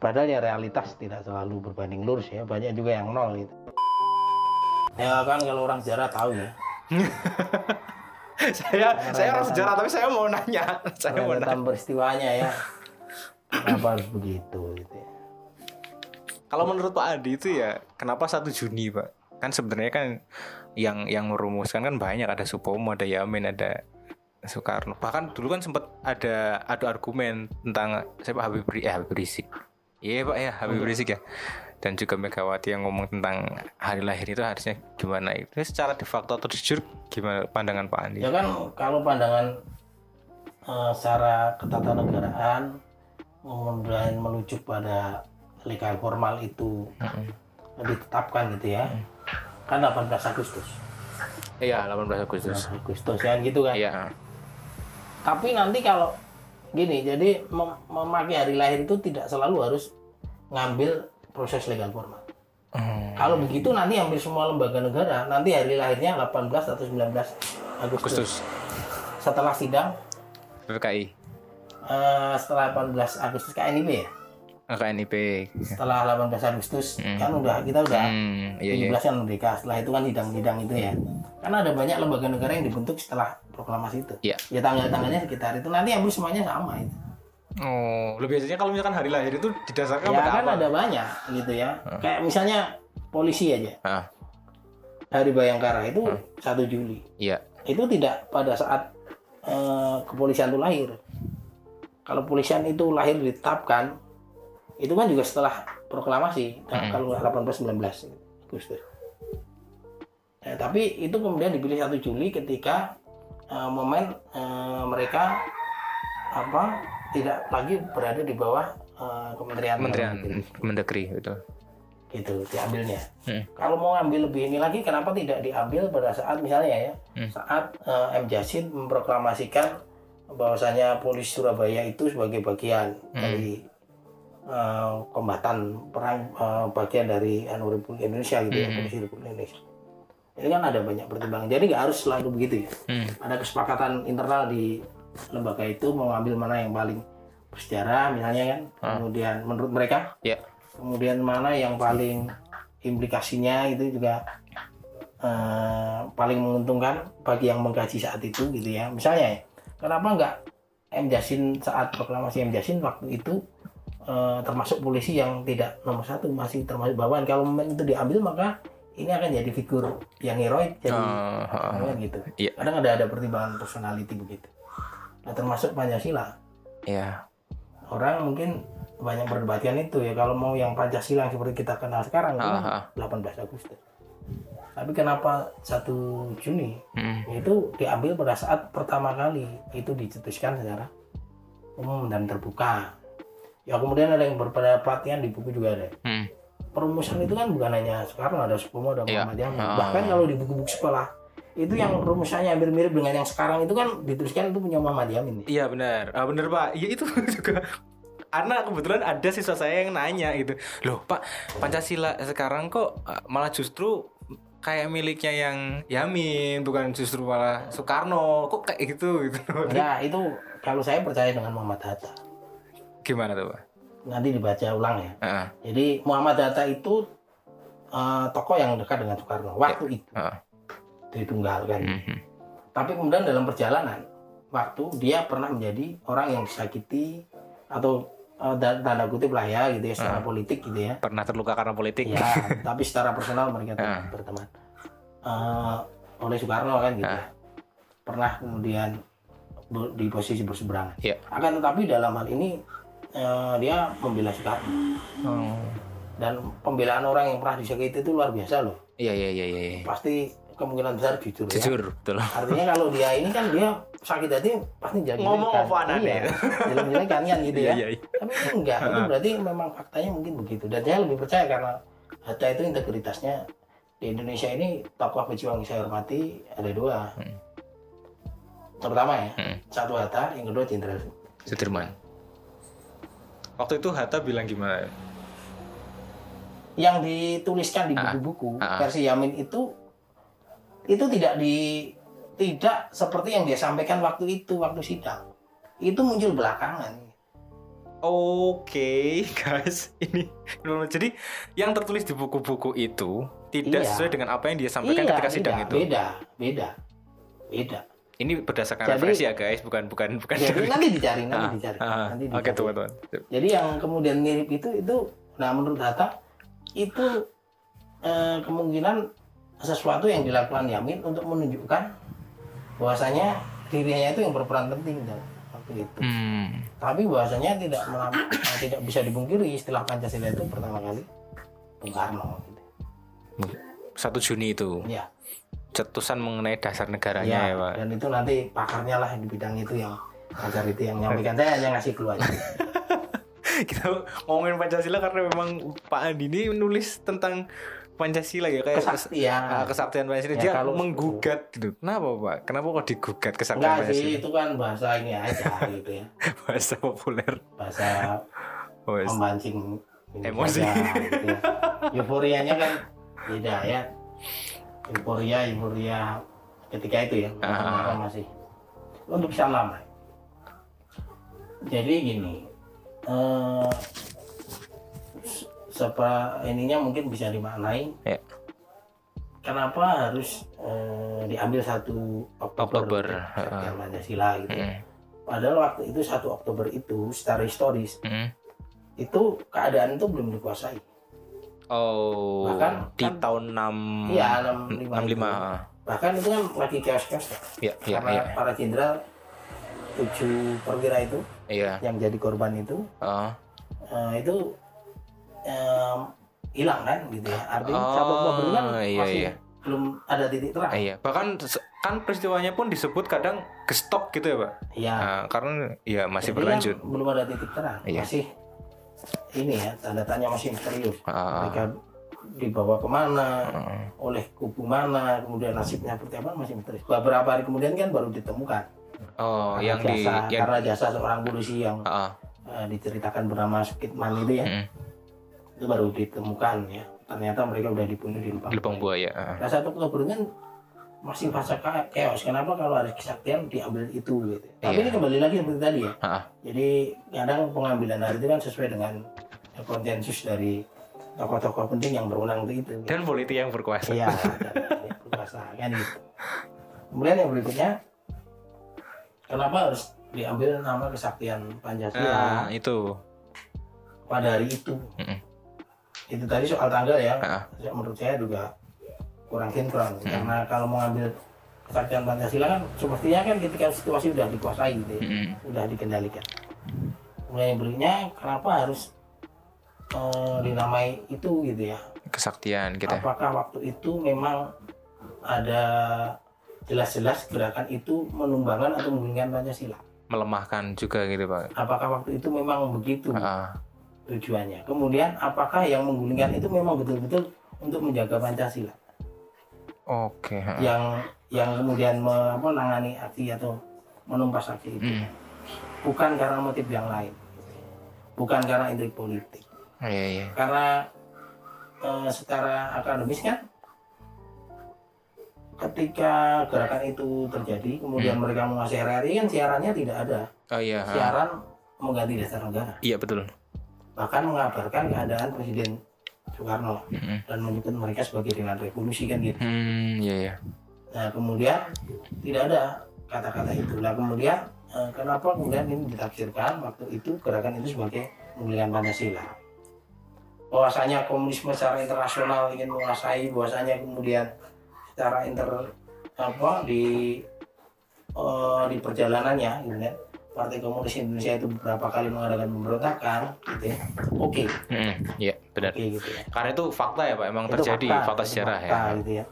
Padahal ya realitas tidak selalu berbanding lurus ya, banyak juga yang nol gitu. Ya kan kalau orang sejarah tahu ya, saya saya orang sejarah tapi saya mau nanya. Saya mau nanya. peristiwanya ya. Kenapa harus begitu gitu ya. kalau menurut Pak Adi itu ya kenapa 1 Juni Pak? Kan sebenarnya kan yang yang merumuskan kan banyak. Ada Supomo ada Yamin ada Soekarno. Bahkan dulu kan sempat ada adu argumen tentang siapa Habib eh, Habib Rizik iya Pak. Ya Habib Rizik ya. Dan juga Megawati yang ngomong tentang hari lahir itu harusnya gimana? Itu secara de facto atau de jure gimana pandangan Pak Andi? Ya kan kalau pandangan eh, secara ketatanegaraan kemudian menuju pada legal formal itu ditetapkan gitu ya. Kan 18 Agustus. iya 18 Agustus. 18 Agustus kan gitu kan. iya. Tapi nanti kalau gini, jadi mem- memakai hari lahir itu tidak selalu harus ngambil proses legal formal. Hmm. Kalau begitu nanti hampir semua lembaga negara nanti hari lahirnya 18 atau 19 Agustus. Agustus Setelah sidang PPKI eh, setelah 18 Agustus KNIP ya. KNIP Setelah 18 Agustus kan udah kita udah hmm, iya iya 17 kan merdeka. Setelah itu kan sidang-sidang itu ya. Karena ada banyak lembaga negara yang dibentuk setelah proklamasi itu. Iya. Ya tanggal-tanggalnya sekitar itu nanti hampir semuanya sama itu. Oh, lebih biasanya kalau misalkan hari lahir itu didasarkan ya pada kan apa? ada banyak gitu ya kayak misalnya polisi aja Ah, hari bayangkara itu 1 Juli iya. itu tidak pada saat eh, kepolisian itu lahir kalau polisian itu lahir ditetapkan itu kan juga setelah proklamasi nah, kalau 18 19 Agustus Ya, tapi itu kemudian dipilih 1 Juli ketika eh, momen eh, mereka apa tidak lagi berada di bawah eh, Kementerian Kementerian Dalam Negeri. Mendagri itu. gitu diambilnya. Hmm. Kalau mau ngambil lebih ini lagi, kenapa tidak diambil pada saat misalnya ya, Hmm. saat eh, M Jasin memproklamasikan bahwasanya polisi Surabaya itu sebagai bagian Hmm. dari eh, kombatan perang eh, bagian dari anu Republik Indonesia gitu ya, Hmm. polisi Republik Indonesia. Ini kan ada banyak pertimbangan. Jadi nggak harus selalu begitu ya. Hmm. Ada kesepakatan internal di lembaga itu mau ngambil mana yang paling bersejarah misalnya kan. Ah. Kemudian menurut mereka Ya. kemudian mana yang paling implikasinya itu juga eh, paling menguntungkan bagi yang mengkaji saat itu gitu ya misalnya ya kenapa nggak M Jasin saat proklamasi M Jasin waktu itu eh, termasuk polisi yang tidak nomor satu masih termasuk bawahan. Kalau momen itu diambil maka ini akan jadi figur yang heroik jadi Ah, ah, kan gitu. Iya. kadang ada ada pertimbangan personality begitu. Nah termasuk Pancasila. Iya. orang mungkin banyak berdebatkan itu ya. Kalau mau yang Pancasila yang seperti kita kenal sekarang kan Ah, 18 Agustus. Tapi kenapa 1 Juni? Hmm. itu diambil pada saat pertama kali itu dicetuskan secara umum dan terbuka ya kemudian ada yang berpendapat yang di buku juga ada Hmm. perumusan itu kan bukan hanya Soekarno ada Supomo ada. Muhammad Yamin Ah. bahkan kalau di buku-buku sekolah itu yang rumusannya hampir mirip dengan yang sekarang itu kan dituliskan itu punya Muhammad Yamin Iya benar. Ah benar Pak. Iya itu juga. Karena kebetulan ada siswa saya yang nanya gitu. Loh Pak, Pancasila sekarang kok ah, malah justru kayak miliknya yang Yamin, bukan justru malah Soekarno. Kok kayak gitu gitu. ya itu kalau saya percaya dengan Muhammad Hatta Gimana tuh Pak? nanti dibaca ulang ya Ah, Jadi Muhammad Hatta itu eh, tokoh yang dekat dengan Soekarno waktu itu ah. ditunggalkan. Mhm. Tapi kemudian dalam perjalanan waktu dia pernah menjadi orang yang disakiti atau da- tanda kutip lah ya gitu ya secara politik gitu ya. Pernah terluka karena politik? Ya, tapi secara personal mereka Ah. berteman. Eh, oleh Soekarno kan gitu. ya. Pernah kemudian di posisi berseberangan. Iya. Akan tetapi dalam hal ini eh, dia membela Soekarno Oh. dan pembelaan orang yang pernah disakiti itu luar biasa loh. Iya iya iya iya. Pasti kemungkinan besar jujur, ya. Jujur, betul. Artinya kalau dia ini kan dia sakit hati pasti jadi Ngomong apaan iya, ya? jelek-jelekan kan gitu ya. Iya, iya. Tapi itu enggak, itu berarti memang faktanya mungkin begitu. Dan saya lebih percaya karena Hatta itu integritasnya di Indonesia ini tokoh pejuang yang saya hormati ada dua. Hmm. Terutama ya, Hmm. satu Hatta, yang kedua Jenderal Sudirman. Waktu itu Hatta bilang gimana? yang dituliskan di Ah, buku-buku ah. versi Yamin itu itu tidak di tidak seperti yang dia sampaikan waktu itu waktu sidang itu muncul belakangan Oke, guys, ini jadi yang tertulis di buku-buku itu tidak Iya. sesuai dengan apa yang dia sampaikan Iya, ketika sidang beda, itu. beda beda beda Ini berdasarkan Jadi- referensi ya, guys, bukan bukan bukan. jadi nanti dicari nanti Ah, dicari ah, nanti Oke, dicari. teman-teman. jadi yang kemudian mirip itu itu nah menurut Hatta itu eh, kemungkinan sesuatu yang dilakukan Yamin untuk menunjukkan bahwasanya dirinya itu yang berperan penting dalam waktu itu Hmm. tapi bahwasanya tidak melam- eh, tidak bisa dipungkiri istilah Pancasila itu pertama kali Bung Karno gitu. 1 Juni itu ya, cetusan mengenai dasar negaranya ya, ya, Pak. dan itu nanti pakarnya lah di bidang itu yang ajar itu yang nyampaikan saya hanya ngasih clue aja Kita ngomongin Pancasila karena memang Pak Andi ini nulis tentang Pancasila ya kayak kes- kesaktian ah, kesaktian Pancasila Ya, dia kalau- menggugat gitu. Kenapa, Pak? Kenapa kok digugat kesaktian enggak Pancasila? sih itu kan bahasa ini aja gitu ya Bahasa populer. bahasa Oh, memancing ini Emosi. gitu ya. euforianya kan beda ya euforia euforia ketika itu ya. Orang masih untuk bisa lama jadi gini eh se- sepa ininya mungkin bisa dimaknai Ya. kenapa harus eh, diambil satu Oktober, Oktober. Kesaktian Pancasila gitu. Mm, Padahal waktu itu 1 Oktober itu secara historis mm. itu keadaan itu belum dikuasai. Oh, Bahkan di kan- tahun 6 Iya, 65 65. itu. Bahkan itu kan lagi chaos-chaos ya. Iya, iya, Karena iya. para jenderal tujuh perwira itu Iya. yang jadi korban itu Oh. eh, itu em, hilang kan gitu ya. Artinya Oh, 1 Oktober kan iya, masih iya. belum ada titik terang. Iya, bahkan kan peristiwanya pun disebut kadang gestok gitu ya, Pak. Iya. Nah, karena ya masih Jadi berlanjut. belum ada titik terang. Iya. Masih ini ya tanda tanya masih misterius. Ah, Mereka dibawa ke mana, ah. oleh kubu mana, kemudian nasibnya seperti apa masih misterius. Beberapa hari kemudian kan baru ditemukan. Oh, Karena yang di jasa, yang karena jasa seorang polisi yang ah, eh, diceritakan bernama Sukitman itu ya, mm, itu baru ditemukan ya. Ternyata mereka udah dibunuh di Lubang. di Lubang Buaya. ah. Nah, satu Oktober kan masih fase chaos. Kenapa kalau ada kesaktian diambil itu gitu? Tapi Iya. ini kembali lagi seperti tadi ya. Ah, Jadi kadang pengambilan hari itu kan sesuai dengan konsensus dari tokoh-tokoh penting yang berwenang untuk itu. dan politik yang berkuasa. Iya, ya, berkuasa kan gitu. Kemudian yang berikutnya, kenapa harus diambil nama kesaktian Pancasila Nah, itu. pada hari itu? Mm-mm. Itu tadi soal tanggal ya, ya, menurut saya juga kurang sinkron. Karena kalau mengambil kesaktian Pancasila kan semestinya kan ketika situasi sudah dikuasai gitu ya, Mm-mm. sudah dikendalikan. Kemudian yang berikutnya, kenapa harus eh, dinamai itu gitu ya? Kesaktian gitu. ya. apakah waktu itu memang ada jelas-jelas gerakan itu menumbangkan atau menggulingkan Pancasila? Melemahkan juga gitu, Pak. Apakah waktu itu memang begitu Ah, tujuannya? Kemudian apakah yang menggulingkan itu memang betul-betul untuk menjaga Pancasila? Oke. ah. Yang yang kemudian me- menangani aksi atau menumpas aksi itu Hmm. bukan karena motif yang lain, bukan karena intrik politik, Iya, iya. karena eh, secara akademis kan ketika gerakan itu terjadi kemudian Hmm. mereka menguasai RRI kan siarannya tidak ada Oh iya. siaran mengganti dasar negara Iya, betul. bahkan mengabarkan keadaan Presiden Soekarno Mm-mm. dan menyebut mereka sebagai dengan revolusi kan gitu. Hmm, iya, iya. nah kemudian tidak ada kata-kata itu. Nah kemudian eh, kenapa kemudian ini ditafsirkan? Waktu itu gerakan itu sebagai menggulingkan Pancasila. Bahwasanya komunisme secara internasional ingin menguasai bahwasanya kemudian secara inter apa di eh, di perjalanannya gitu kan Partai Komunis Indonesia itu beberapa kali mengadakan pemberontakan gitu ya oke Mm-mm. Iya, benar. oke gitu ya Karena itu fakta ya, Pak. Emang Itu terjadi fakta, itu sejarah fakta, ya. gitu ya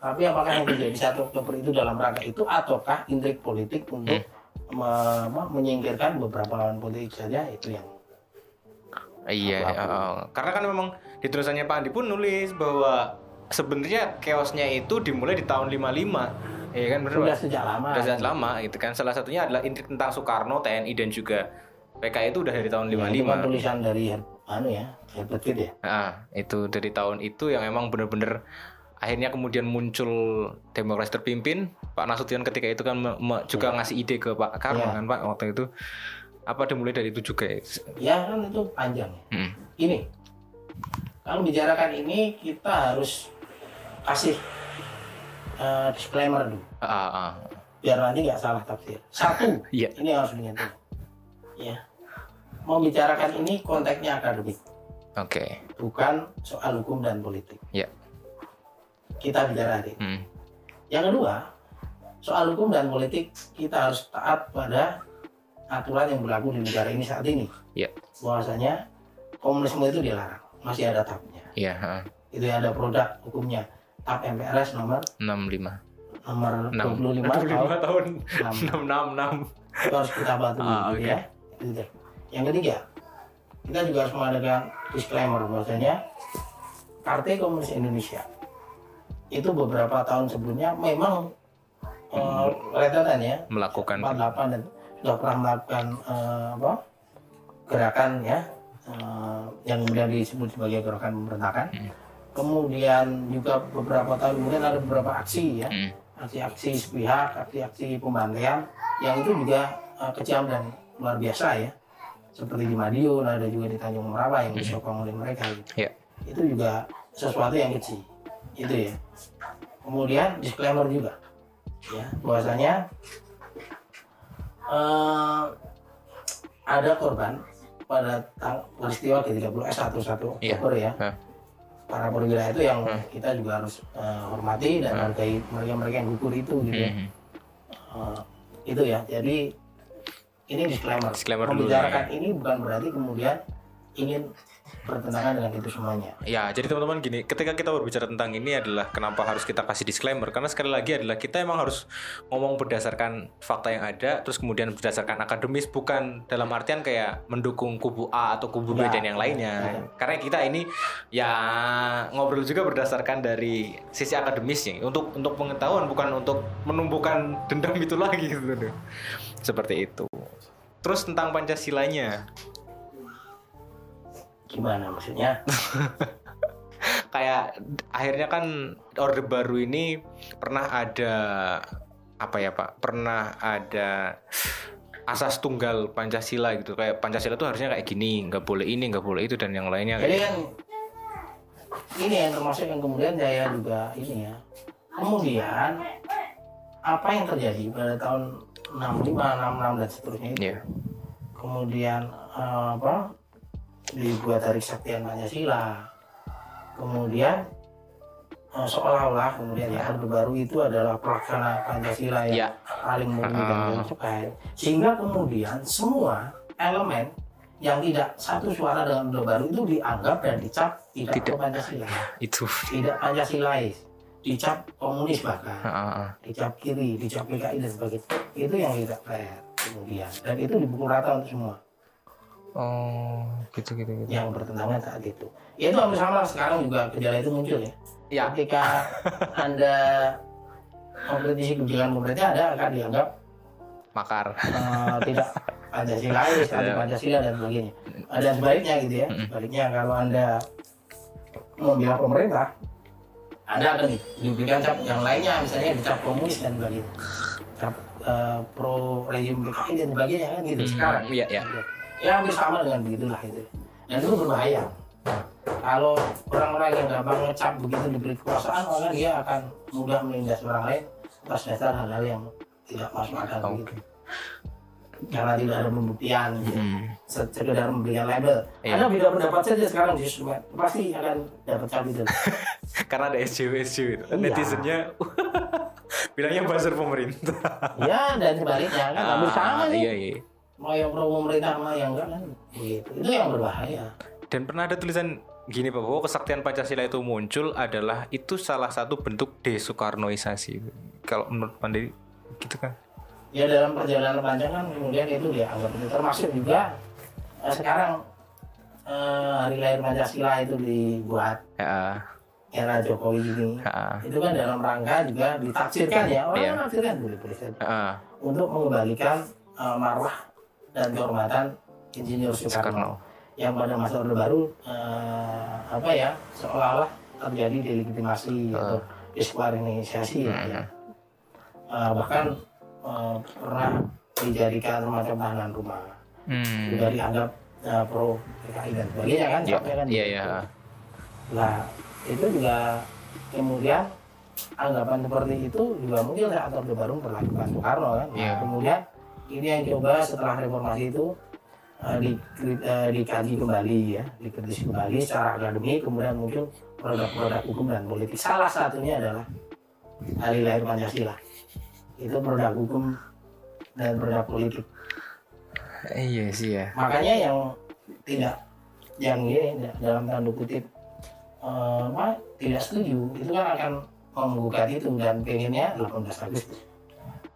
tapi apakah yang terjadi satu Oktober itu dalam rangka itu ataukah intrik politik untuk Hmm. me- me- menyingkirkan beberapa lawan politik saja itu yang Iya, eh, karena kan memang di tulisannya Pak Andi pun nulis bahwa sebenarnya chaosnya itu dimulai di tahun 55. Iya kan benar. Sudah sejak lama. Udah sejak lama gitu kan. Salah satunya adalah intrik tentang Soekarno, TNI dan juga PKI itu udah dari tahun Ya, itu kan 55. tulisan dari anu ya, Herbert Pitt ya. Nah, itu dari tahun itu yang emang bener-bener akhirnya kemudian muncul demokrasi terpimpin. Pak Nasution ketika itu kan me- me- juga ngasih ide ke Pak Karno Iya. kan Pak waktu itu. Apa dimulai dari itu juga ya? Ya kan itu panjang. ya. Hmm. Ini kalau bicarakan ini kita harus kasih eh, disclaimer dulu ah, ah. biar nanti nggak salah tafsir. Satu, Iya. ini harus diingat. Ya, mau bicarakan ini konteksnya akademik, Oke. bukan soal hukum dan politik. Ya. Kita bicara hari ini. Hmm. Yang kedua, soal hukum dan politik kita harus taat pada aturan yang berlaku di negara ini saat ini. Ya. Bahwasanya komunisme itu dilarang, masih ada tapnya. Iya, ah. Itu ada produk hukumnya. Tap MPRS nomor 65. nomor 6. 25 tahun tahun. 6. 666. Itu harus kita patuhi Ah, gitu oke. ya. Yang ketiga, kita juga harus mengadakan disclaimer bahwasanya Partai Komunis Indonesia itu beberapa tahun sebelumnya memang eh, rentetan ya Melakukan 48 dan sudah pernah melakukan eh, apa gerakan ya eh, yang kemudian disebut sebagai gerakan pemberontakan. Hmm. Kemudian juga beberapa tahun kemudian ada beberapa aksi ya, Hmm. aksi-aksi sepihak, aksi-aksi pembantaian yang itu juga eh, kejam dan luar biasa ya. Seperti di Madiun, ada juga di Tanjung Merawa yang disokong oleh mereka gitu. Ya. Itu juga sesuatu yang kecil. Itu ya. Kemudian disclaimer juga ya bahwasanya eh, ada korban pada tang- peristiwa G30S 11 Iya. Oktober ya. Hah. Para perwira itu yang Hmm. kita juga harus eh, hormati dan Hmm. hargai mereka-mereka yang gugur itu gitu ya. Hmm. Eh, itu ya. Jadi ini disclaimer. Disclaimer dulu Membicarakan ini bukan berarti kemudian ingin bertentangan dengan itu semuanya. Ya, jadi teman-teman gini, ketika kita berbicara tentang ini adalah kenapa harus kita kasih disclaimer karena sekali lagi adalah kita emang harus ngomong berdasarkan fakta yang ada, terus kemudian berdasarkan akademis bukan dalam artian kayak mendukung kubu A atau kubu B Ya, dan yang lainnya. ya. Karena kita ini ya ngobrol juga berdasarkan dari sisi akademisnya untuk untuk pengetahuan bukan untuk menumbuhkan dendam itu lagi gitu. Seperti itu. Terus tentang Pancasilanya, Gimana maksudnya? kayak akhirnya kan orde baru ini pernah ada apa ya pak pernah ada asas tunggal pancasila gitu kayak pancasila tuh harusnya kayak gini nggak boleh ini nggak boleh itu dan yang lainnya Jadi kayak kan ini yang termasuk yang kemudian saya juga ini ya. Kemudian apa yang terjadi pada tahun 65, 66 dan seterusnya itu. Iya. Kemudian eh, apa dibuat hari Kesaktian Pancasila. Kemudian eh, seolah-olah kemudian ya Orde Baru itu adalah pelaksana Pancasila yang ya paling murni dan Ah. yang sukai. Sehingga kemudian semua elemen yang tidak satu suara dengan Orde Baru itu dianggap dan dicap tidak, Tidak. Pancasila, itu tidak Pancasilais, dicap komunis bahkan, Ah, ah, ah. dicap kiri, dicap PKI dan sebagainya. Itu yang tidak fair kemudian dan itu dipukul rata untuk semua oh gitu gitu gitu yang bertentangan saat itu. Ya itu hampir sama sekarang juga gejala itu muncul ya. ya Ketika anda mengkritisi kebijakan pemerintah, anda akan dianggap makar eh, tidak Pancasilais, anti Ya. Pancasila dan sebagainya. Dan sebaliknya gitu ya. Sebaliknya kalau anda membela pemerintah, anda akan diberikan cap yang lainnya, misalnya dicap komunis dan sebagainya, cap eh, pro rezim PKI dan sebagainya kan gitu. Hmm, Sekarang, iya, iya. ya hampir sama dengan begitulah itu. Dan itu berbahaya. Kalau orang-orang yang gampang ngecap begitu diberi kekuasaan, maka dia akan mudah menindas orang lain atas dasar hal-hal yang tidak masuk akal Oke. begitu. Karena tidak ada pembuktian, gitu. Hmm. Se- sekedar memberikan label. Iya. Anda beda pendapat saja sekarang di sosmed, pasti akan dapat cap itu. karena ada SJW SJW itu Iya. netizennya bilangnya buzzer pemerintah ya dan sebaliknya kan hampir sama Ah, sih. iya iya Mau yang pro pemerintah sama yang enggak kan. Gitu. Itu yang berbahaya. Dan pernah ada tulisan gini Pak bahwa kesaktian Pancasila itu muncul adalah itu salah satu bentuk desoekarnoisasi. Kalau menurut Pandai gitu kan? ya dalam perjalanan panjang kan kemudian itu dianggap itu termasuk juga eh, sekarang eh, hari lahir Pancasila itu dibuat Ya, era Jokowi ini ya, itu kan dalam rangka juga ditafsirkan ya orang Iya. menafsirkan boleh boleh saja ya. untuk mengembalikan eh, marwah dan kehormatan Insinyur Soekarno yang pada masa Orde Baru eh, apa ya seolah-olah terjadi delegitimasi atau diskualifikasi ya, ya. Eh, bahkan eh, pernah dijadikan semacam tahanan rumah Hmm. juga dianggap eh, pro PKI dan sebagainya kan Iya, sampai kan iya, gitu. iya. Nah, itu juga kemudian anggapan seperti itu juga mungkin saat Orde Baru berlakukan Soekarno kan. Nah, Iya. kemudian ini yang coba setelah reformasi itu eh, di, eh, dikaji kembali ya, dikritisi kembali secara akademik, kemudian muncul produk-produk hukum dan politik. Salah satunya adalah hari lahir Pancasila. Itu produk hukum dan produk politik. Iya sih ya. Makanya yang tidak yang ini dalam tanda kutip eh, apa tidak setuju itu kan akan menggugat itu dan pengennya 18 Agustus.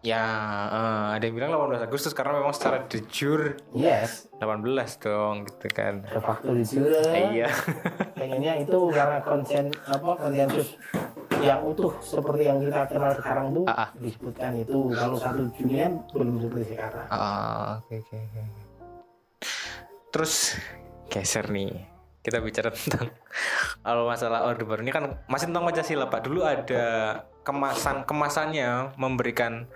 Ya, eh, ada yang bilang 18 Agustus karena memang secara de jure Yes, 18 dong gitu kan. de facto jure. Iya. Pengennya itu karena konsen apa konsensus yang utuh seperti yang kita kenal sekarang tuh Ah, ah. disebutkan itu kalau satu Julian belum seperti sekarang. Ah, oke oke oke. Terus geser nih. Kita bicara tentang kalau masalah Orde Baru ini kan masih tentang Pancasila, Pak. Dulu ada kemasan kemasannya memberikan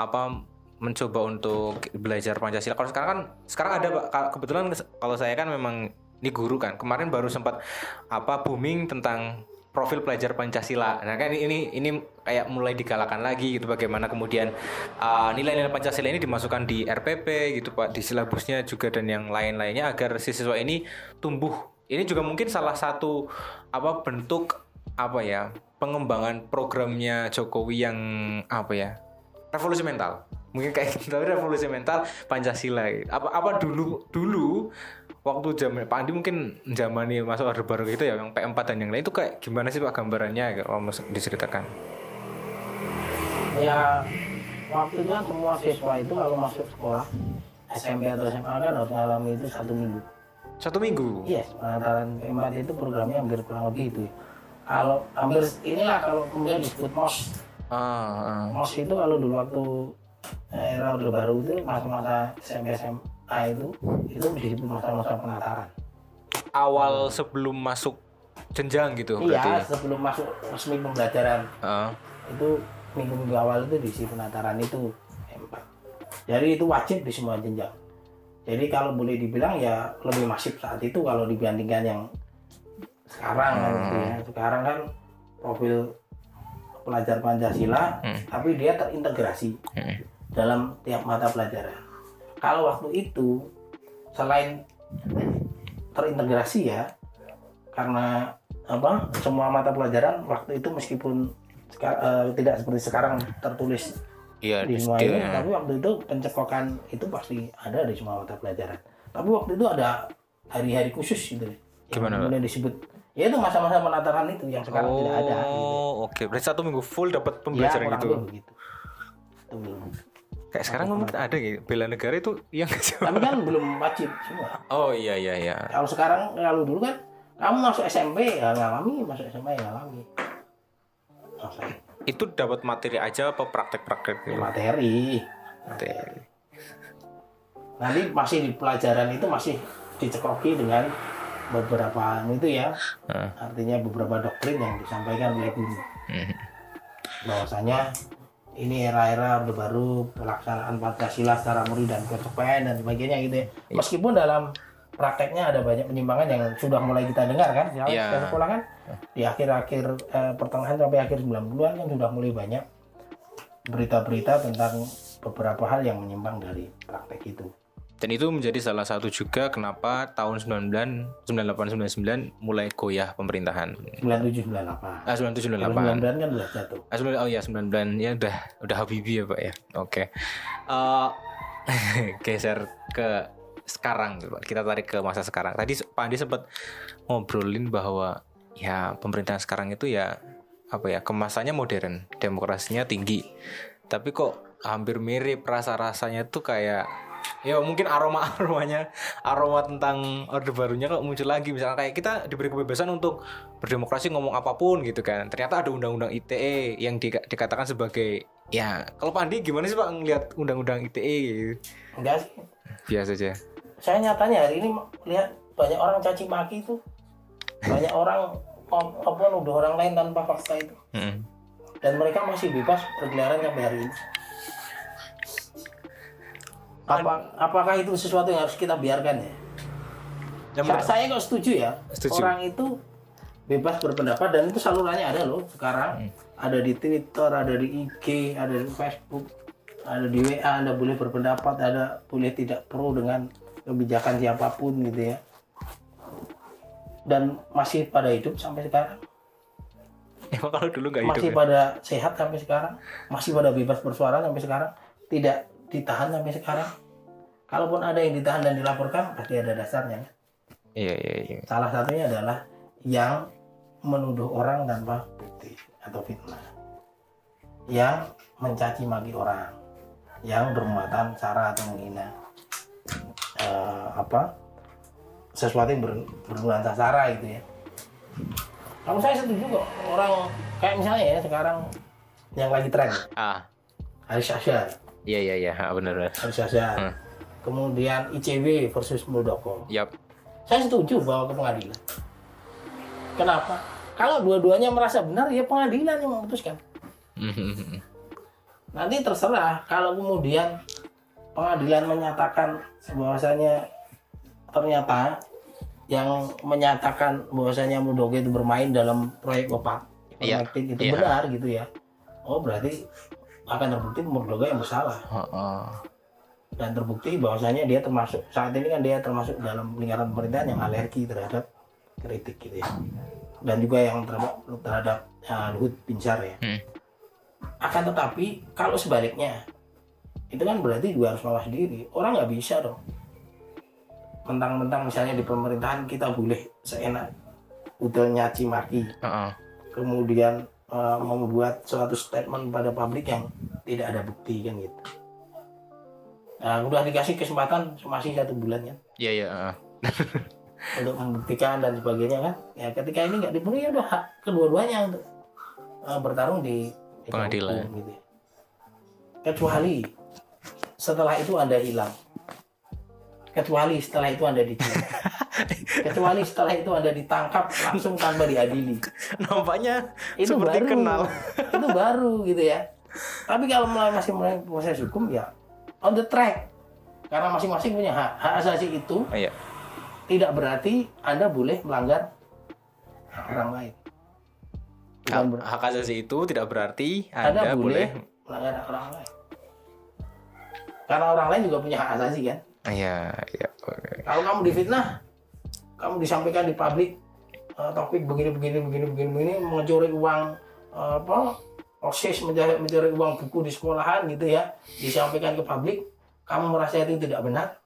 apa mencoba untuk belajar Pancasila. Kalau sekarang kan sekarang ada Pak. Kebetulan kalau saya kan memang ini guru kan. Kemarin baru sempat apa booming tentang profil pelajar Pancasila. Nah kan ini ini kayak mulai digalakan lagi gitu bagaimana kemudian uh, nilai-nilai Pancasila ini dimasukkan di RPP gitu Pak di silabusnya juga dan yang lain-lainnya agar si siswa ini tumbuh. Ini juga mungkin salah satu apa bentuk apa ya pengembangan programnya Jokowi yang apa ya revolusi mental mungkin kayak gitu tapi revolusi mental Pancasila gitu. apa apa dulu dulu waktu zaman Pak Andi mungkin zaman ini masuk Orde Baru gitu ya yang P4 dan yang lain itu kayak gimana sih Pak gambarannya kalau mau diceritakan Ya waktu itu kan semua siswa itu kalau masuk sekolah SMP atau SMA kan harus mengalami itu satu minggu. Satu minggu Yes, pengantaran P4 itu programnya hampir kurang lebih itu. ya. Kalau hampir inilah kalau kemudian disebut MOS. ah, ah. MOS itu kalau dulu waktu era Orde Baru itu masa-masa SMP SMA itu itu disebut masa-masa penataran. awal sebelum masuk jenjang gitu Iya, berarti sebelum masuk resmi pembelajaran Ah, itu minggu-minggu awal itu diisi penataran itu M4. Jadi itu wajib di semua jenjang. Jadi kalau boleh dibilang ya lebih masif saat itu kalau dibandingkan yang sekarang kan gitu ya. Sekarang kan profil pelajar Pancasila Hmm. tapi dia terintegrasi Hmm. dalam tiap mata pelajaran. Kalau waktu itu selain terintegrasi ya karena apa semua mata pelajaran waktu itu meskipun eh, tidak seperti sekarang tertulis iya di semua ini, ya. tapi waktu itu pencekokan itu pasti ada di semua mata pelajaran. Tapi waktu itu ada hari-hari khusus gitu. Gimana, kemudian disebut ya itu masa-masa penataran itu yang sekarang tidak ada. Gitu. Oh, oke. Berarti satu minggu full dapat Ya, pembelajaran kurang gitu. begitu. Satu minggu. Kayak sekarang mungkin ada gitu. Bela negara itu yang Tapi kan belum wajib semua. Oh iya iya iya. Kalau sekarang kalau dulu kan kamu masuk SMP ya ngalami, masuk SMA ya ngalami. Itu dapat materi aja apa praktek-praktek gitu? materi. Materi. Nanti masih di pelajaran itu masih dicekoki dengan beberapa itu ya. Heeh. Artinya beberapa doktrin yang disampaikan oleh guru. Mhm. Bahwasanya ini era-era Orde Baru pelaksanaan Pancasila secara murni dan konsekuen dan sebagainya gitu ya. Meskipun dalam prakteknya ada banyak penyimpangan yang sudah mulai kita dengar kan ya, Iya. kita sekolah kan di akhir-akhir eh, pertengahan sampai akhir 90-an kan sudah mulai banyak berita-berita tentang beberapa hal yang menyimpang dari praktek itu. Dan itu menjadi salah satu juga kenapa tahun 99 98 99 mulai goyah pemerintahan. 97 98. Ah 97 Kalau 98. 99 kan sudah jatuh. Ah, 99 oh iya 99 ya udah udah Habibie ya Pak ya. Oke. Eh, geser ke sekarang. Kita tarik ke masa sekarang. Tadi Pak Andi sempat ngobrolin bahwa ya pemerintahan sekarang itu ya apa ya kemasannya modern, demokrasinya tinggi. Tapi kok hampir mirip rasa-rasanya tuh kayak ya mungkin aroma aromanya aroma tentang orde barunya kok muncul lagi. Misalnya kayak kita diberi kebebasan untuk berdemokrasi ngomong apa pun gitu kan. Ternyata ada undang-undang ITE yang di- dikatakan sebagai ya kalau Pandi gimana sih pak ngelihat undang-undang ITE gitu? enggak sih. Biasa aja. Saya nyatanya hari ini lihat banyak orang caci maki itu banyak orang apa nuduh orang lain tanpa fakta itu. Mm-mm. dan mereka masih bebas berkeliaran sampai hari ini. Apa apakah itu sesuatu yang harus kita biarkan ya? Yang saya kok setuju ya. Setuju. orang itu bebas berpendapat dan itu salurannya ada loh sekarang. Hmm. ada di Twitter ada di IG ada di Facebook ada di WA anda boleh berpendapat ada boleh tidak pro dengan kebijakan siapa pun gitu ya dan masih pada hidup sampai sekarang Emang kalau dulu nggak hidup masih ya? pada sehat sampai sekarang masih pada bebas bersuara sampai sekarang tidak ditahan sampai sekarang kalaupun ada yang ditahan dan dilaporkan pasti ada dasarnya iya iya iya Salah satunya adalah yang menuduh orang tanpa bukti atau fitnah. Yang mencaci maki orang, yang bermuatan sara atau menghina. Eh, apa? Sesuatu yang ber, bernuansa sara gitu ya. Kalau saya setuju kok orang kayak misalnya ya sekarang yang lagi tren ah Haris Asyar, iya iya iya ah, bener bener Haris Asyar. Hmm. Kemudian ICW versus Muldoko. yap Saya setuju bawa ke pengadilan. Kenapa? Kalau dua-duanya merasa benar, ya pengadilan yang memutuskan. Nanti terserah kalau kemudian pengadilan menyatakan bahwasanya ternyata yang menyatakan bahwasanya Muldoko itu bermain dalam proyek opak Iya, ivermectin itu iya. benar gitu ya. Oh berarti akan terbukti Muldoko yang bersalah Heeh. dan terbukti bahwasanya dia termasuk saat ini kan dia termasuk dalam lingkaran pemerintahan yang alergi terhadap kritik gitu ya dan juga yang terhadap terhadap uh, Luhut Binsar ya Hmm. akan tetapi kalau sebaliknya itu kan berarti juga harus mawas diri orang nggak bisa dong mentang-mentang misalnya di pemerintahan kita boleh seenak udah nyaci maki Heeh. kemudian uh, membuat suatu statement pada publik yang tidak ada bukti kan gitu. Nah, udah dikasih kesempatan masih satu bulan kan iya iya heeh. untuk membuktikan dan sebagainya kan. Ya ketika ini nggak dipenuhi ya udah hak kedua-duanya untuk uh, bertarung di di Pengadilan. hukum, gitu. Kecuali setelah itu anda hilang. Kecuali setelah itu anda diculik. Kecuali setelah itu anda ditangkap langsung tanpa diadili. nampaknya itu seperti baru. kenal. Itu baru gitu ya. Tapi kalau masih mulai proses hukum ya on the track. Karena masing-masing punya hak hak asasi itu. Oh, iya. Tidak berarti anda boleh melanggar hak orang lain. Bukan hak, asasi itu tidak berarti anda, anda, boleh melanggar hak orang lain. Karena orang lain juga punya hak asasi kan iya iya. Kalau kamu difitnah kamu disampaikan di publik eh, topik begini begini begini begini begini mencuri uang eh, apa osis mencari mencuri uang buku di sekolahan gitu ya disampaikan ke publik kamu merasa itu tidak benar.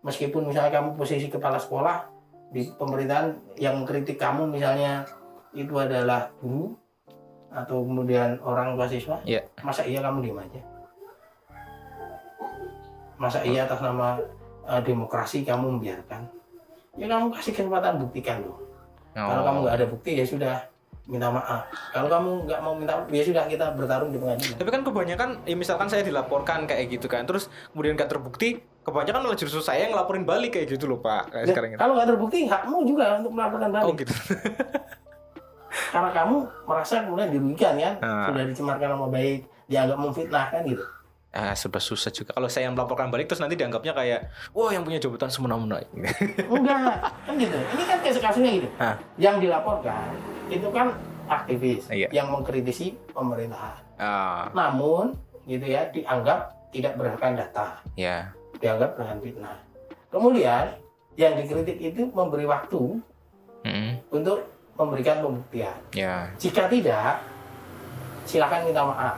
Meskipun misalnya kamu posisi kepala sekolah di pemerintahan yang mengkritik kamu misalnya itu adalah guru atau kemudian orang tua siswa Iya. masa iya kamu diem aja masa iya atas nama eh, demokrasi kamu membiarkan? Ya kamu kasih kesempatan buktikan kalau Oh. kamu nggak ada bukti ya sudah minta maaf. Kalau kamu nggak mau minta maaf ya sudah kita bertarung di pengadilan. Tapi kan kebanyakan, ya misalkan saya dilaporkan kayak gitu kan, terus kemudian gak terbukti, kebanyakan malah justru saya yang ngelaporin balik kayak gitu loh pak, kayak Ya, sekarang ini. kalau nggak terbukti hakmu juga untuk melaporkan balik. Oh gitu. karena kamu merasa kemudian dirugikan kan? Ah. sudah dicemarkan nama baik dianggap memfitnah kan gitu ah, serba susah juga. Kalau saya yang melaporkan balik terus nanti dianggapnya kayak, wah yang punya jabatan semena-mena. enggak kan gitu ini kan kasus kasusnya gitu Ah. yang dilaporkan itu kan aktivis Iya. yang mengkritisi pemerintahan Ah, namun gitu ya dianggap tidak berdasarkan data ya. dianggap dengan fitnah kemudian yang dikritik itu memberi waktu Mm-mm. untuk memberikan pembuktian Ya. jika tidak silakan minta maaf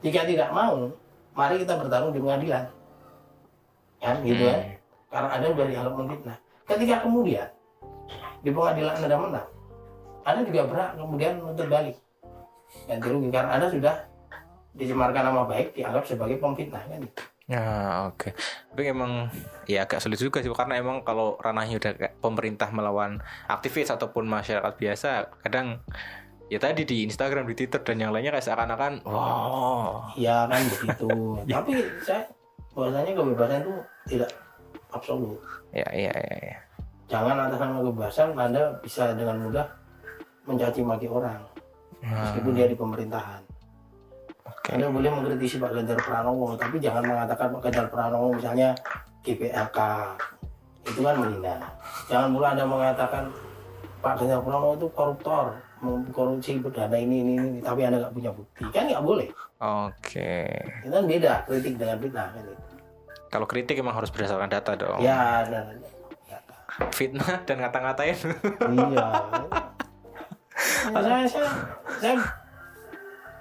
jika tidak mau mari kita bertarung di pengadilan kan gitu kan Hmm. karena anda sudah dianggap memfitnah ketika kemudian di pengadilan anda menang anda juga berhak kemudian menuntut balik ganti rugi karena anda sudah dicemarkan nama baik dianggap sebagai pemfitnah kan gitu. Ya oke. Tapi emang ya agak sulit juga sih karena emang kalau ranahnya udah pemerintah melawan aktivis ataupun masyarakat biasa, kadang ya tadi di Instagram, di Twitter dan yang lainnya kayak seakan-akan wow. ya kan begitu tapi saya bahwasanya kebebasan itu tidak absolut Ya ya ya. ya. jangan atas nama kebebasan anda bisa dengan mudah mencaci maki orang Nah, meskipun dia di pemerintahan Oke. anda boleh mengkritisi Pak Ganjar Pranowo tapi jangan mengatakan Pak Ganjar Pranowo misalnya GPLK itu kan menghina jangan pula anda mengatakan Pak Ganjar Pranowo itu koruptor korupsi berdana ini ini ini tapi anda nggak punya bukti. Kan nggak boleh. Oke. itu kan beda kritik dengan fitnah kan itu Kalau kritik emang harus berdasarkan data dong. ya dan Fitnah dan ngata-ngatain. iya. Ya, saya, saya, saya,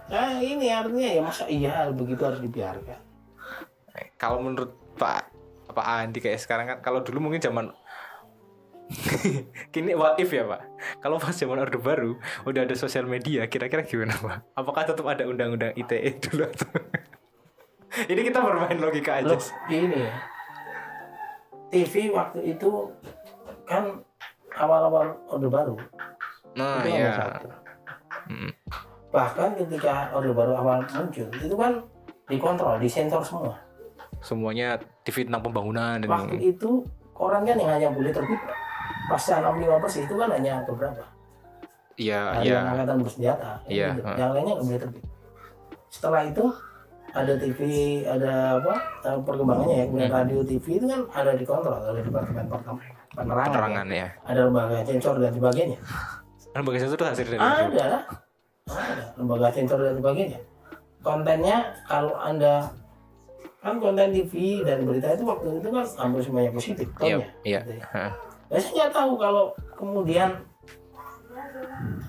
saya ini artinya ya masa iya begitu harus dibiarkan? Kalau menurut Pak Pak Andi kayak sekarang kan kalau dulu mungkin zaman kini what if ya Pak? Kalau pas zaman orde baru udah ada sosial media kira-kira gimana Pak? Apakah tetap ada undang-undang ITE dulu atau ini kita bermain logika aja. Loh, gini ya. TV waktu itu kan awal-awal orde baru. Nah itu nomor ya satu. Mm. bahkan ketika orde baru awal muncul itu kan dikontrol disensor semua. Semuanya TV tentang pembangunan dan waktu itu koran kan yang hanya boleh terbit 65 persen itu kan hanya beberapa iya iya. yang angkatan bersenjata. Iya, gitu. ha. yang lainnya nggak boleh terbit. Setelah itu ada TV ada apa eh, perkembangannya ya. Kemudian Hmm. radio TV itu kan ada dikontrol oleh departemen penerangan, penerangan ya. ya ada lembaga sensor dan sebagainya. Lembaga sensor itu hasil dari ada. ada lembaga sensor dan sebagainya. Kontennya kalau anda kan konten TV dan berita itu waktu itu kan hampir semuanya positif iya iya. Gitu ya. Ya, saya nggak tahu kalau kemudian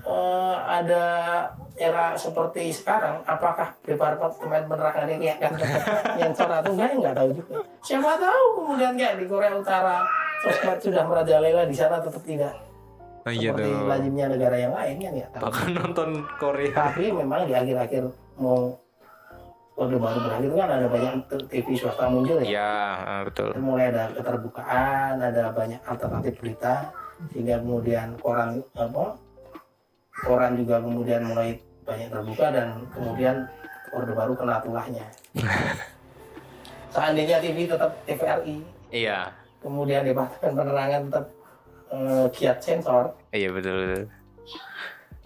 eh, ada era seperti sekarang, apakah departemen penerangan ini akan nyensor atau enggak, nggak tahu juga. Siapa tahu kemudian kayak di Korea Utara, sosmed sudah merajalela di sana tetap tidak Oh, iya seperti lazimnya negara yang lain kan ya. bahkan nonton Korea Tapi memang di akhir-akhir mau Orde Baru berakhir kan ada banyak TV swasta muncul ya. Ya ah, betul. Mulai ada keterbukaan, ada banyak alternatif berita, sehingga kemudian koran apa koran juga kemudian mulai banyak terbuka dan kemudian orde baru kena tulahnya. Seandainya TV tetap TVRI, iya. kemudian departemen penerangan tetap eh, giat sensor, iya betul betul.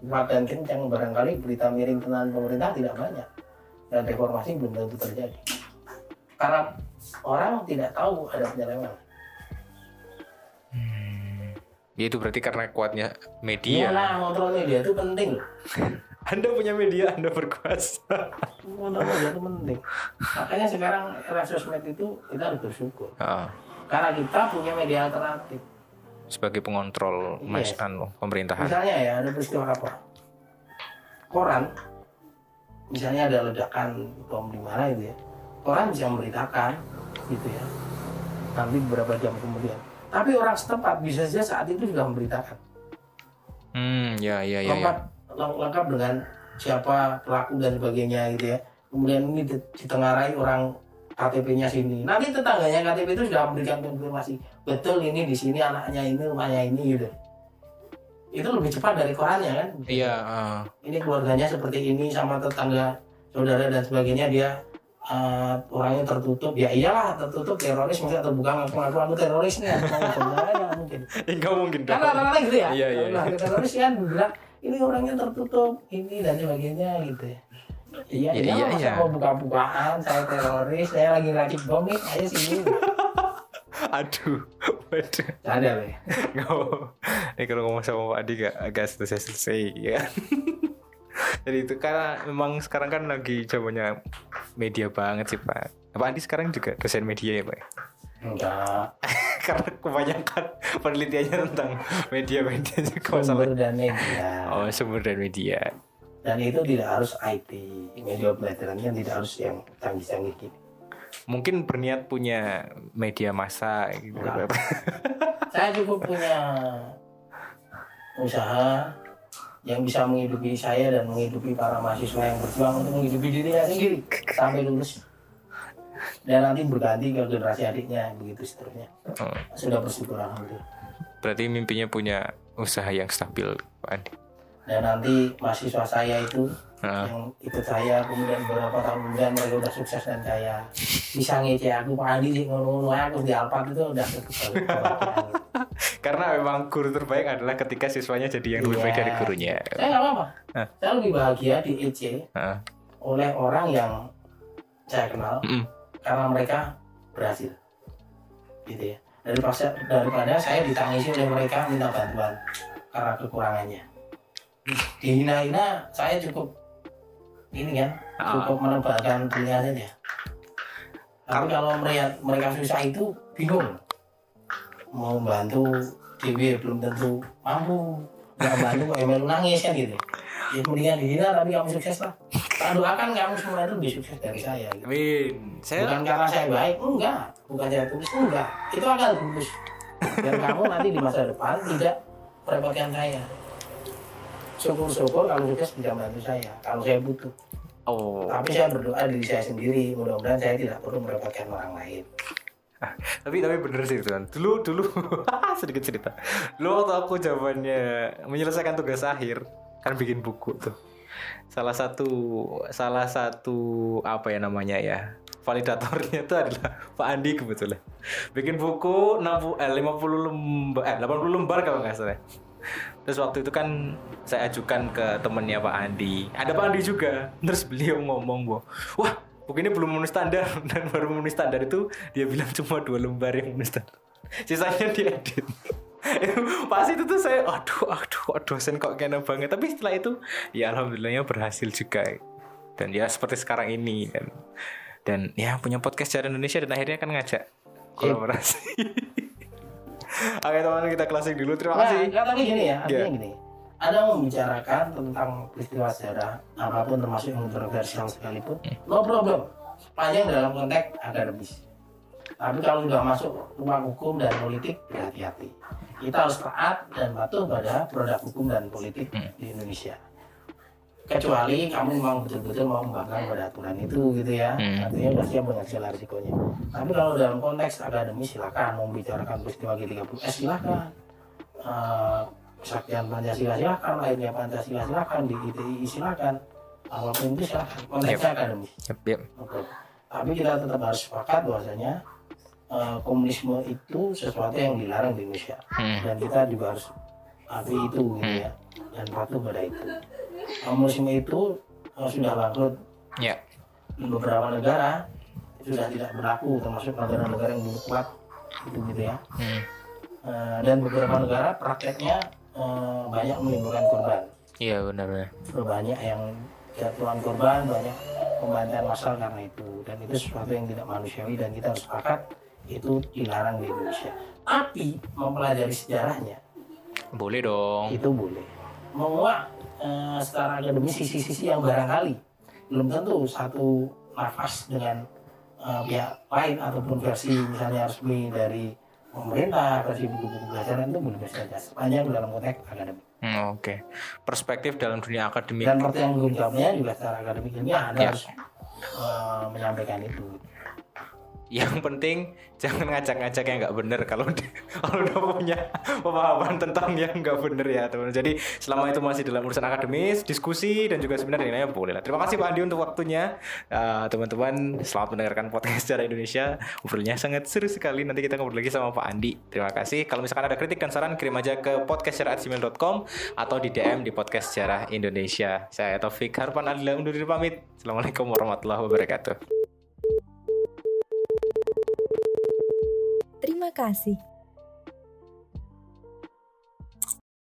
Dan kencang barangkali berita miring tentang pemerintah tidak banyak dan reformasi belum tentu terjadi. Karena orang tidak tahu ada penyelewengan. Ya itu berarti karena kuatnya Iya media. lah, kontrol media itu penting. Anda punya media, Anda berkuasa. Kontrol media itu penting. Makanya sekarang era sosmed itu kita harus bersyukur. Ah, Karena kita punya media alternatif. sebagai pengontrol mas Yes. anu, pemerintahan. Misalnya ya, ada peristiwa apa? Koran, misalnya ada ledakan bom di mana itu ya. Koran bisa memberitakan, gitu ya. Nanti beberapa jam kemudian. Tapi orang setempat bisa saja saat itu sudah memberitakan. Hmm, ya ya ya. ya. lengkap leng- lengkap dengan siapa pelaku dan sebagainya gitu ya kemudian ini di- ditengarai orang KTP-nya sini nanti tetangganya KTP itu sudah memberikan konfirmasi betul ini di sini anaknya ini rumahnya ini gitu itu lebih cepat dari korannya kan? Iya, ah. ini keluarganya seperti ini sama tetangga saudara dan sebagainya dia eh, orangnya tertutup. Ya iyalah tertutup teroris masa terbuka ngaku-ngaku aku teroris nih aku mau sebenarnya nggak mungkin. Enggak mungkin kan dong. rata-rata gitu ya? Iya, iya, nah teroris kan bilang ini orangnya tertutup ini dan sebagainya gitu ya. Iya Iya, iya, iya, masa iya. mau buka-bukaan saya teroris saya lagi ngeracik bom nih saya sini Aduh, waduh. ada mau. Ini kalau ngomong sama Pak Adi gak agak selesai selesai ya. Jadi itu karena memang sekarang kan lagi zamannya media banget sih Pak. Pak Adi sekarang juga dosen media ya Pak? enggak karena kebanyakan penelitiannya tentang media-media juga masalah. sumber dan media Oh sumber dan media. dan itu tidak harus IT media pelajarannya tidak harus yang canggih-canggih gitu Mungkin berniat punya media massa gitu. Enggak. saya cukup punya usaha yang bisa menghidupi saya dan menghidupi para mahasiswa yang berjuang untuk menghidupi dirinya sendiri sampai lulus dan nanti berganti ke generasi adiknya begitu seterusnya Oh, sudah bersyukur alhamdulillah berarti mimpinya punya usaha yang stabil Pak Andi. dan nanti mahasiswa saya itu yang ikut saya kemudian beberapa tahun kemudian mereka udah sukses dan kaya bisa ngece aku Pak Andi sih ngono-ngono aku di Alphard itu udah karena memang guru terbaik adalah ketika siswanya jadi yang lebih baik Iya. dari gurunya. saya nggak apa-apa Hah. saya lebih bahagia di EC Heeh. oleh orang yang saya kenal karena mereka berhasil gitu ya daripada daripada saya ditangisi oleh mereka minta bantuan karena kekurangannya dihina-hina saya cukup ini kan Ah. cukup menebalkan telinga saja tapi kalau mereka mereka susah itu bingung. Mau bantu Dewi belum tentu mampu. Nggak bantu kok emang nangis kan gitu. Ya mendingan dihina tapi kamu sukses lah. Tak doakan kamu semua itu lebih sukses dari saya gitu. Amin. Saya bukan karena saya baik enggak. Bukan saya tulus enggak. Itu akan tulus. Dan kamu nanti di masa depan tidak merepotkan saya syukur-syukur kalau sukses bisa bantu saya kalau saya butuh oh, tapi saya berdoa diri saya sendiri mudah-mudahan saya tidak perlu merepotkan orang lain tapi tapi bener sih tuan. Dulu dulu sedikit cerita. Dulu waktu aku jawabannya menyelesaikan tugas akhir kan bikin buku tuh. Salah satu salah satu apa ya namanya ya validatornya itu adalah Pak Andi kebetulan. Bikin buku 60 eh 50 lembar eh 80 lembar kalau nggak salah. Terus waktu itu kan saya ajukan ke temennya Pak Andi. Ada Pak Andi juga. Terus beliau ngomong bahwa, wah buku ini belum memenuhi standar dan baru memenuhi standar itu dia bilang cuma dua lembar yang memenuhi standar. Sisanya diedit. Pas itu tuh saya, aduh, aduh, aduh, dosen kok kena banget. Tapi setelah itu, ya alhamdulillahnya berhasil juga. Dan ya seperti sekarang ini dan dan ya punya podcast secara Indonesia dan akhirnya kan ngajak kolaborasi. Oke teman kita closing dulu. Terima Nah, kasih. nggak, tapi gini ya, artinya Iya. gini. Ada membicarakan tentang peristiwa sejarah apa pun termasuk yang kontroversial sekalipun, no problem. Sepanjang dalam konteks akademis. Tapi kalau sudah masuk ruang hukum dan politik, berhati-hati. Kita harus taat dan patuh pada produk hukum dan politik di Indonesia. Kecuali kamu memang betul-betul mau membangkang pada aturan itu gitu ya. Hmm. Artinya sudah siap dengan segala risikonya. Tapi kalau dalam konteks akademis silakan mau membicarakan peristiwa G30S silakan. Eh, kesaktian Pancasila silakan, lahirnya Pancasila silakan, di ITI silakan. Apa pun itu silakan. Konteksnya akademis. Yep, yep. Oke. Tapi kita tetap harus sepakat bahwasanya eh, komunisme itu sesuatu yang dilarang di Indonesia Hmm. dan kita juga harus akui itu gitu ya dan patuh pada itu. Komunisme itu sudah bangkrut Ya. beberapa negara sudah tidak berlaku termasuk negara-negara yang dulu kuat itu gitu ya. Hmm. Eh, dan beberapa negara prakteknya eh, banyak menimbulkan korban. Iya benar-benar. banyak yang jatuhan korban banyak pembantaian massal karena itu dan itu sesuatu yang tidak manusiawi dan kita harus sepakat itu dilarang di Indonesia tapi mempelajari sejarahnya Boleh dong. itu boleh menguak eh, secara akademis sisi-sisi yang barangkali belum tentu satu nafas dengan eh, pihak lain ataupun versi misalnya resmi dari pemerintah versi buku-buku pelajaran itu boleh saja sepanjang dalam konteks akademik Hmm, Oke. Perspektif dalam dunia akademik. dan pertanyaan jawabnya juga secara akademik anda Ya. harus eh, menyampaikan itu Yang penting jangan ngajak-ngajak yang nggak bener kalau kalau udah punya pemahaman tentang yang nggak bener ya teman. Jadi selama itu masih dalam urusan akademis, diskusi dan juga seminar dan lainnya boleh lah. Terima kasih Pak Andi untuk waktunya. Eh, teman-teman selamat mendengarkan podcast secara Indonesia. Ngobrolnya sangat seru sekali. Nanti kita ngobrol lagi sama Pak Andi. Terima kasih. Kalau misalkan ada kritik dan saran kirim aja ke podcastsejarah@gmail.com atau di DM di podcast sejarah Indonesia. Saya Taufik Harpan Adila undur diri pamit. Assalamualaikum warahmatullahi wabarakatuh. Terima kasih.